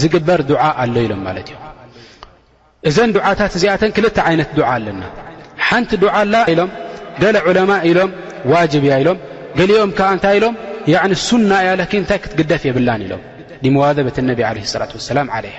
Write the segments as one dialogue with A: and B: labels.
A: ዝግበር ዱዓ ኣሎ ኢሎም ማለት እዮም እዘን ዱዓታት እዚኣተን ክልተ ዓይነት ዱዓ ኣለና ሓንቲ ዱዓ ኣላ ኢሎም ገለ ዑለማ ኢሎም ዋጅብ እያ ኢሎም ገሊኦም ከዓ እንታይ ኢሎም ሱና እያ ላኪን እንታይ ክትግደፍ የብላን ኢሎም ሊመዋዘበት ነቢ ለ ሰላት ወሰላም ዓለይሃ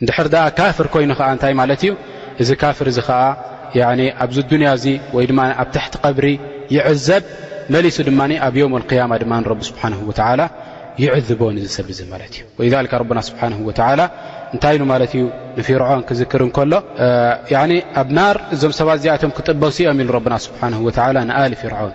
A: እንድሕር ደኣ ካፍር ኮይኑ ከኣ እንታይ ማለት እዩ እዚ ካፍር እዚ ከኣ ያኒ ኣብዚ ኣዱንያ እዚ ወይ ድማ ኣብ ትሕቲ ቀብሪ ይዕዘብ መሊሱ ድማ ኣብ ዮም ኣልቅያማ ድማ ንረቢ ስብሓንሁ ወተዓላ ይዕዝቦ ንዚ ሰብ እዚ ማለት እዩ ወሊዛሊካ ረብና ስብሓንሁ ወተዓላ እንታይ ኢሉ ማለት እዩ ንፊርዖን ክዝክር እንከሎ ኣብ ናር እዞም ሰባት እዚኣቶም ክጥበሱ እዮም ኢሉ ረብና ስብሓንሁ ወተዓላ ንኣሊ ፊርዖን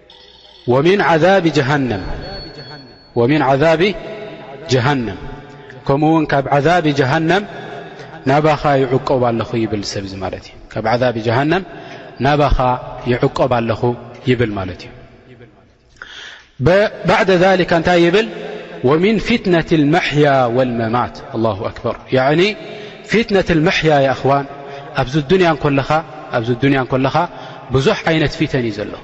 A: ወሚን ዓዛቢ ጀሃነም ከምኡ ውን ካብ ዓዛቢ ጀሃነም ናባኻ ይዕቆብ ኣለኹ ይብል ሰብ እዚ ማለት እዩ ካብ ዓዛቢ ጀሃነም ናባኻ ይዕቆብ ኣለኹ ይብል ማለት እዩ ባዕደ ሊካ እንታይ ይብል ወሚን ፊትነት ልመሕያ ወልመማት ኣላ ኣክበር ኒ ፊትነት ልመሕያ ይኣኽዋን ኣብዚ ዱንያ ኮለኻ ብዙሕ ዓይነት ፊተን እዩ ዘሎ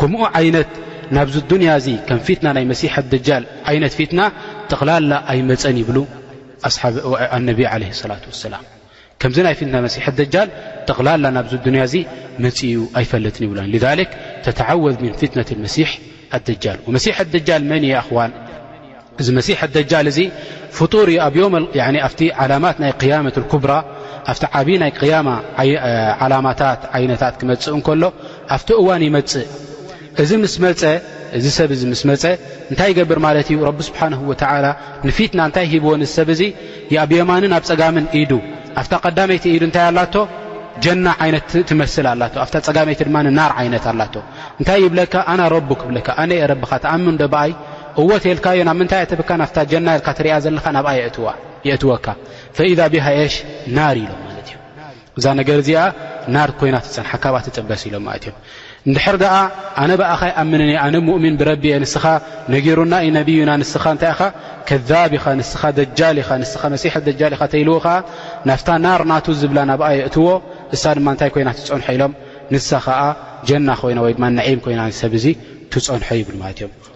A: ከምኡ ዓይነት ናብዚ ዱንያ እዚ ከም ፊትና ናይ መሲሕ ኣደጃል ዓይነት ፊትና ጠቕላላ ኣይመፀን ይብሉ ኣነቢ ዓለይሂ ሰላቱ ወሰላም። ከምዚ ናይ ፊትና መሲሕ ኣደጃል ጠቕላላ ናብዚ ዱንያ እዚ መፂኡ ኣይፈለጥን ይብሉ። ሊዛሊክ ተተዓወዝ ሚን ፊትነት መሲሕ ኣደጃል። ወመሲሕ ኣደጃል መን እዩ ኣኽዋን? እዚ መሲሕ ኣደጃል እዚ ፍጡር እዩ ኣብ ም ኣብቲ ዓላማት ናይ ቅያመት ልኩብራ ኣብቲ ዓብዪ ናይ ቅያማ ዓላማታት ዓይነታት ክመፅእ እንከሎ ኣብቲ እዋን ይመፅእ እዚ ምስ መፀ እዚ ሰብ እዚ ምስ መፀ እንታይ ይገብር ማለት እዩ ረቢ ስብሓን ወተዓላ ንፊትና እንታይ ሂብዎ ን ሰብ እዚ ኣብ የማንን ኣብ ፀጋምን ኢዱ ኣብታ ቀዳመይቲ ኢዱ እንታይ ኣላቶ ጀና ዓይነት ትመስል ኣላቶ ኣብታ ፀጋመይቲ ድማ ናር ዓይነት ኣላቶ እንታይ ይብለካ ኣና ረቡ ክብለካ ኣነ የ ረብኻ ተኣምን ዶ ብኣይ እወ ቴልካዮ ናብ ምንታይ የእትብካ ናፍታ ጀና ኢልካ ትሪኣ ዘለካ ናብኣ የእትዋ የእትወካ ፈኢዛ ቢሃ ኤሽ ናር ኢሎም ማለት እዮም እዛ ነገር እዚኣ ናር ኮይና ትጸንሓካ ኣብኣ ትጥበስ ኢሎም ማለት እዮም እንድሕር ደኣ ኣነ ብኣኻ ይኣምንን እየ ኣነ ሙእሚን ብረቢ እየ ንስኻ ነጊሩና እዩ ነቢዩና ንስኻ እንታይ ኢኻ ከዛብ ኢኻ ንስኻ ደጃል ኢኻ ንስኻ መሲሕ ደጃል ኢኻ ተይልዎ ኸኣ ናፍታ ናር ናቱ ዝብላ ናብኣ የእትዎ እሳ ድማ እንታይ ኮይና ትጸንሖ ኢሎም ንሳ ኸኣ ጀና ኮይና ወይ ድማ ነዒም ኮይና ሰብ እዚ ትጸንሖ ይብል ማለት እዮም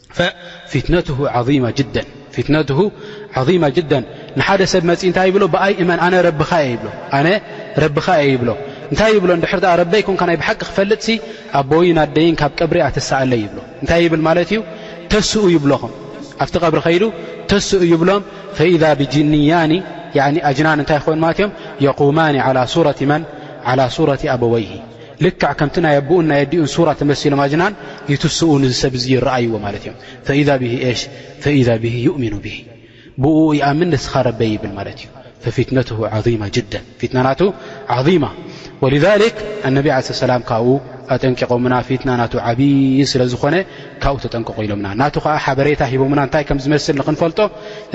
A: ፈፊትነትሁ ዓዚማ ጅደን ፊትነትሁ ዓዚማ ጅደን ንሓደ ሰብ መጺ እንታይ ይብሎ ብኣይ እመን ኣነ ረብኻ እየ ይብሎ ኣነ ረብኻ እየ ይብሎ እንታይ ይብሎ እንድሕር ደኣ ረበይ ኮንካ ናይ ብሓቂ ክፈልጥሲ ኣቦይን ኣደይን ካብ ቀብሪ ኣተሰኣለይ ይብሎ እንታይ ይብል ማለት እዩ ተስኡ ይብሎኹም ኣብቲ ቀብሪ ከይዱ ተስኡ ይብሎም ፈኢዛ ብጅንያኒ ኣጅናን እንታይ ይኸውን ማለት እዮም የቁማኒ ዓላ ሱረት መን ዓላ ሱረት ኣበወይሂ ልክዕ ከምቲ ናይ ኣቦኡን ናይ ኣዲኡን ሱራ ተመሲሎም ኣጅናን ይትስኡ ንዚ ሰብ እዚ ይረኣይዎ ማለት እዮም ፈኢዛ ብሂ ኤሽ ፈኢዛ ብሂ ይእሚኑ ብሂ ብእኡ ይኣምን ንስኻ ረበይ ይብል ማለት እዩ ፈፊትነትሁ ዓظማ ጅደን ፊትና ናቱ ዓظማ ወልዛሊክ ኣነቢ ዓለ ሰላም ካብኡ ኣጠንቂቖምና ፊትና ናቱ ዓብዪ ስለ ዝኾነ ካብኡ ተጠንቀቑ ኢሎምና ናቱ ከዓ ሓበሬታ ሂቦምና እንታይ ከም ዝመስል ንክንፈልጦ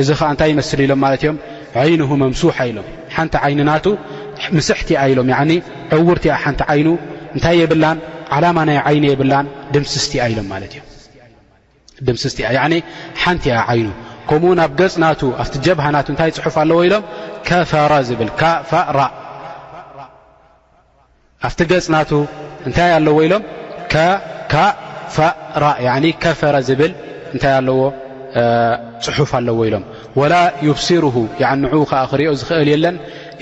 A: እዚ ከዓ እንታይ ይመስል ኢሎም ማለት እዮም ዓይንሁ መምሱሓ ኢሎም ሓንቲ ዓይኒ ናቱ ምስሕቲ እያ ኢሎም ያዕኒ ዕውርቲ እያ ሓንቲ ዓይኑ እንታይ የብላን ዓላማ ናይ ዓይኒ የብላን ድምስስቲ እያ ኢሎም ማለት እዮም ድምስስቲ እያ ያዕኒ ሓንቲ እያ ዓይኑ ከምኡ ውን ኣብ ገጽ ናቱ ኣብቲ ጀብሃ ናቱ እንታይ ጽሑፍ ኣለዎ ኢሎም ከፈረ ዝብል ካፋራ ኣብቲ ገጽ ናቱ እንታይ ኣለዎ ኢሎም ከካእ ፈራ ከፈረ ዝብል እንታይ ኣለዎ ፅሑፍ ኣለዎ ኢሎም ወላ ዩብሲሩሁ ንዑ ከዓ ክሪኦ ዝኽእል የለን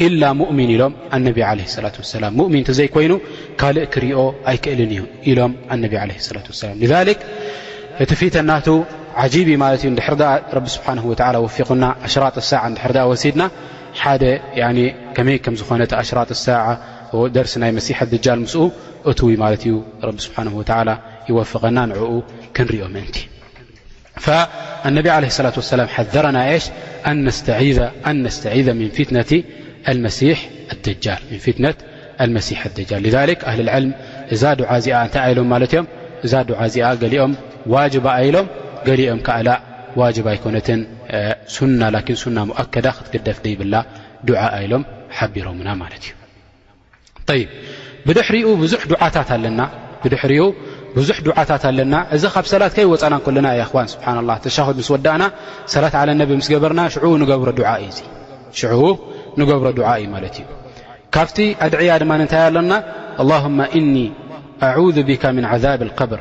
A: ኢላ ሙእሚን ኢሎም ኣነቢ ለ ላ ሰላም ሙእሚን እተዘይኮይኑ ካልእ ክሪኦ ኣይክእልን እዩ ኢሎም ኣነቢ ለ ላ ሰላም ሊክ እቲ ፊተን ናቱ ዓጂብ እዩ ማለት እዩ ንድሕር ኣ ረቢ ስብሓን ወላ ወፊቑና ኣሽራጥ ሳዓ ንድሕር ወሲድና ሓደ ከመይ ከም ዝኾነ ኣሽራጥ ሳዓ ደርሲ ናይ መሲሐ ድጃል ምስኡ እትዊ ማለት እዩ ረቢ ስብሓን ወተላ ይወፍቐና ንዕኡ ክንሪኦ ምእንቲ ነቢ ለ ላ ሰላም ሓዘረና ሽ ኣነስተዒዘ ምን ፊትነት መሲሕ ደጃል ኣህል ልዕልም እዛ ድዓ እዚኣ እንታይ ኣኢሎም ማለት እዮም እዛ ድዓ እዚኣ ገሊኦም ዋጅባ ኣኢሎም ገሊኦም ካእላ ዋጅባ ኣይኮነትን ሱና ላኪን ሱና ሞኣከዳ ክትግደፍ ደይብላ ዱዓኣ ኢሎም ሓቢሮምና ማለት እዩ ይብ ብድሕሪኡ ብዙሕ ዱዓታት ኣለና ብድሕሪኡ ብዙሕ ዱዓታት ኣለና እዚ ካብ ሰላት ከይ ወፃና ከለና እ ዋን ስብሓን ላ ተሻሁድ ምስ ወዳእና ሰላት ዓለ ነቢ ምስ ገበርና ሽዑ ንገብሮ ዱዓ እዩ እዚ ሽዑ ንገብሮ ዱዓ እዩ ማለት እዩ ካብቲ ኣድዕያ ድማ እንታይ ኣለና ኣላሁማ እኒ ኣذ ብካ ምን ዓዛብ ልቀብር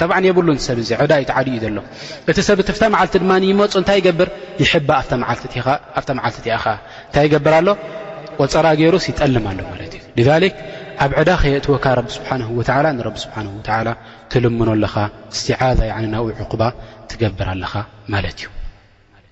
A: ጠብዓ የብሉን ሰብ እዚ ዕዳ እዩ ተዓዲኡ እዩ ዘሎ እቲ ሰብ እቲ ፍታ መዓልቲ ድማ ይመፁ እንታይ ይገብር ይሕባ ኣብታ መዓልቲ እቲኣ ኸዓ እንታይ ይገብር ኣሎ ቆፀራ ገይሩስ ይጠልም ኣሎ ማለት እዩ ልዛሊክ ኣብ ዕዳ ከየእትወካ ረቢ ስብሓን ወተላ ንረቢ ስብሓን ወተላ ትልምኖ ኣለኻ እስትዓዛ ናብኡ ዕቑባ ትገብር ኣለኻ ማለት እዩ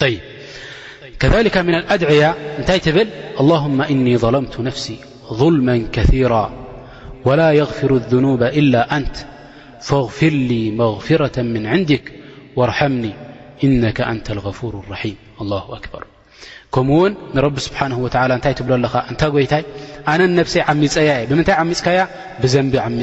A: بهكذلك من الأدعي نتي ل اللهم إني ظلمت نفسي ظلما كثيرا ولا يغفر الذنوب إلا أنت فاغفر لي مغفرة من عندك وارحمني إنك أنت الغفور الرحيم الله أكبر كمون رب سبحانه وتلى ن ين نسي منم بن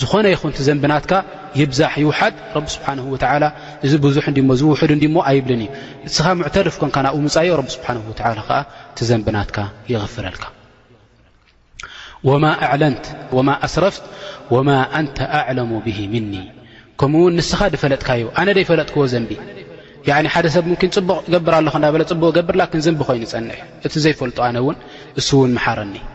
A: ዝኾነ ይኹን እቲ ዘንቢ ናትካ ይብዛሕ ይውሓድ ረቢ ስብሓንሁ ወተዓላ እዚ ብዙሕ እንዲሞ እዚ ውሑድ እንዲሞ ኣይብልን እዩ ንስኻ ሙዕተርፍ ኮንካ ናብኡ ምጻዮ ረቢ ስብሓንሁ ወተዓላ ኸዓ እቲ ዘንቢ ናትካ ይቕፍረልካ ወማ ኣዕለንት ወማ ኣስረፍት ወማ ኣንተ ኣዕለሙ ብሂ ምኒ ከምኡ ውን ንስኻ ድፈለጥካዮ ኣነ ደይፈለጥክዎ ዘንቢ ያዕኒ ሓደ ሰብ ምኪን ጽቡቕ ገብር ኣለኹ እዳበለ ጽቡቕ ገብር ላኪን ዘንቢ ኮይኑ ጸንሕ እቲ ዘይፈልጡ ኣነ እውን እሱ እውን መሓረኒ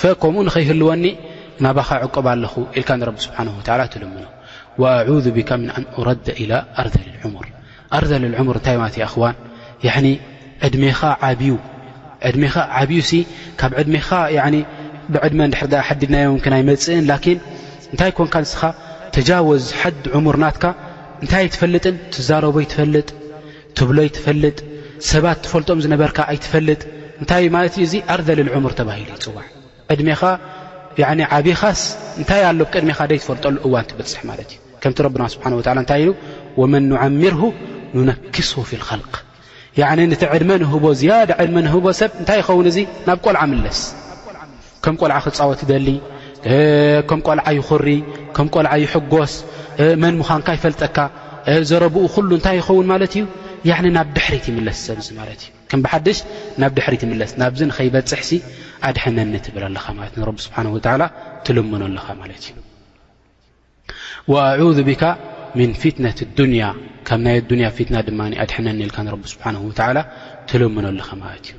A: ፈ ከምኡ ንኸይህልወኒ ናባኻ ዕቅብ ኣለኹ ኢልካ ንረቢ ስብሓን ወላ ትልምኖ ኣዙ ብካ ምን ኣን ኡረደ ኢላ ኣርዘል ዕሙር ኣርዘል ዕሙር እንታይ ማለት ዩ ኣኽዋን ዕድሜኻ ዓብዩ ዕድሜኻ ዓብዩ ሲ ካብ ዕድሜኻ ብዕድመ ንድሕር ኣ ሓዲድናዮም ክናይ መፅእን ላኪን እንታይ ኮንካ ንስኻ ተጃወዝ ሓድ ዕሙር ናትካ እንታይ ኣይትፈልጥን ትዛረቦ ኣይትፈልጥ ትብሎ ኣይትፈልጥ ሰባት ትፈልጦም ዝነበርካ ኣይትፈልጥ እንታይ ማለት እዩ እዚ ኣርዘልልዑሙር ተባሂሉ ይፅዋዕ ዕድሜኻ ዓብኻስ እንታይ ኣሎ ቅድሜኻ ደይትፈልጠሉ እዋን ትበፅሕ ማለት እዩ ከምቲ ረብና ስብሓን ወላ እንታይ ኢሉ ወመን ኑዓሚርሁ ኑነክሱ ፊ ልኸልቅ ን እቲ ዕድመ ንህቦ ዝያዳ ዕድመ ንህቦ ሰብ እንታይ ይኸውን እዚ ናብ ቆልዓ ምለስ ከም ቆልዓ ክጻወት ይደሊ፣ ከም ቆልዓ ይኹሪ፣ ከም ቆልዓ ይሕጎስ፣ መን ምዃንካ ይፈልጠካ፣ ዘረብኡ ኩሉ እንታይ ይኸውን ማለት እዩ ያኒ ናብ ድሕሪት ይምለስ ሰብዚ ማለት እዩ ከም ብሓድሽ ናብ ድሕሪት ይምለስ ናብዚ ንኸይበፅሕሲ ኣድሕነኒ ትብል ኣለኻ ማለት ንረቢ ስብሓን ወተላ ትልምኖ ኣለኻ ማለት እዩ ወኣዑذ ብካ ምን ፊትነት ዱንያ ካብ ናይ ኣዱንያ ፊትና ድማ ኣድሕነኒ ኢልካ ንረቢ ስብሓን ወተላ ትልምኖ ኣለኻ ማለት እዩ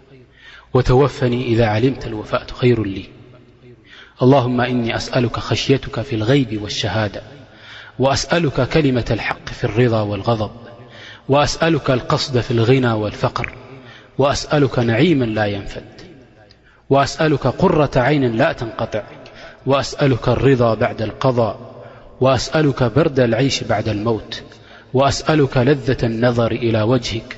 A: وتوفني إذا علمت الوفاة خير لي اللهم إني أسألك خشيتك في الغيب والشهادة وأسألك كلمة الحق في الرضا والغضب وأسألك القصد في الغنى والفقر وأسألك نعيما لا ينفذ وأسألك قرة عين لا تنقطع وأسألك الرضا بعد القضاء وأسألك برد العيش بعد الموت وأسألك لذة النظر إلى وجهك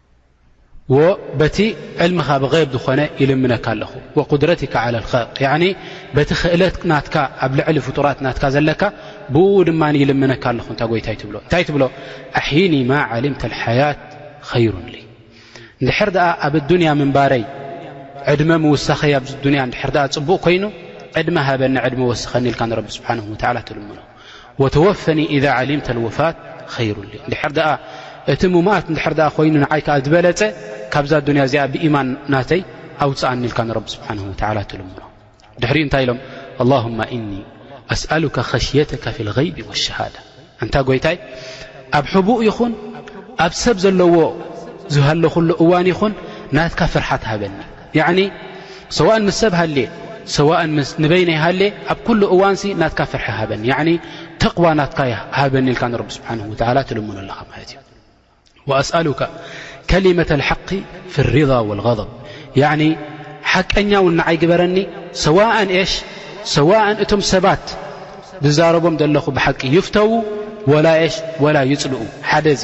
A: ወበቲ ዕልምኻ ብغይብ ዝኾነ ይልምነካ ኣለኹ ወቁድረትካ ዓለ ልኸልቅ ያኒ በቲ ክእለት ናትካ ኣብ ልዕሊ ፍጡራት ናትካ ዘለካ ብእኡ ድማ ይልምነካ ኣለኹ እታ ጎይታይ ትብሎ እንታይ ትብሎ ኣሕይኒ ማ ዓሊምተ ልሓያት ኸይሩን ሊ እንድሕር ደኣ ኣብ ኣዱንያ ምንባረይ ዕድመ ምውሳኸይ ኣብዚ ዱንያ እንድሕር ደኣ ፅቡቕ ኮይኑ ዕድመ ሃበኒ ዕድመ ወስኸኒ ኢልካ ንረቢ ስብሓን ወተዓላ ትልምኖ ወተወፈኒ ኢዛ ዓሊምተ ልወፋት ኸይሩ ሊ እንድሕር ደኣ እቲ ሙማት እንድሕር ደኣ ኮይኑ ንዓይ ከኣ ዝበለጸ ካብዛ ኣዱንያ እዚኣ ብኢማን ናተይ ኣውጽኣኒ ኢልካ ንረቢ ስብሓን ወተዓላ ትልምኖ ድሕሪኡ እንታይ ኢሎም ኣላሁማ እኒ ኣስኣሉካ ኸሽየተካ ፊ ልገይቢ ወሸሃዳ እንታ ጐይታይ ኣብ ሕቡእ ይኹን ኣብ ሰብ ዘለዎ ዝሃለኹሉ እዋን ይኹን ናትካ ፍርሓት ሃበኒ ያዕኒ ሰዋእን ምስ ሰብ ሃልየ ሰዋእን ምስ ንበይነይ ሃልየ ኣብ ኩሉ እዋንሲ ናትካ ፍርሒ ሃበኒ ያዕኒ ተቕዋ ናትካ ሃበኒ ኢልካ ንረቢ ስብሓንሁ ወተዓላ ትልምኖ ኣለኻ ማለት እዩ ወኣስኣሉካ ከሊመተ ልሓቂ ፊ ሪዳ ወልጋضብ ያዕኒ ሓቀኛ እውን ንዓይ ግበረኒ ሰዋእን ኤሽ ሰዋእን እቶም ሰባት ዝዛረቦም ዘለኹ ብሓቂ ይፍተዉ ወላ ኤሽ ወላ ይፅልኡ ሓደ እዚ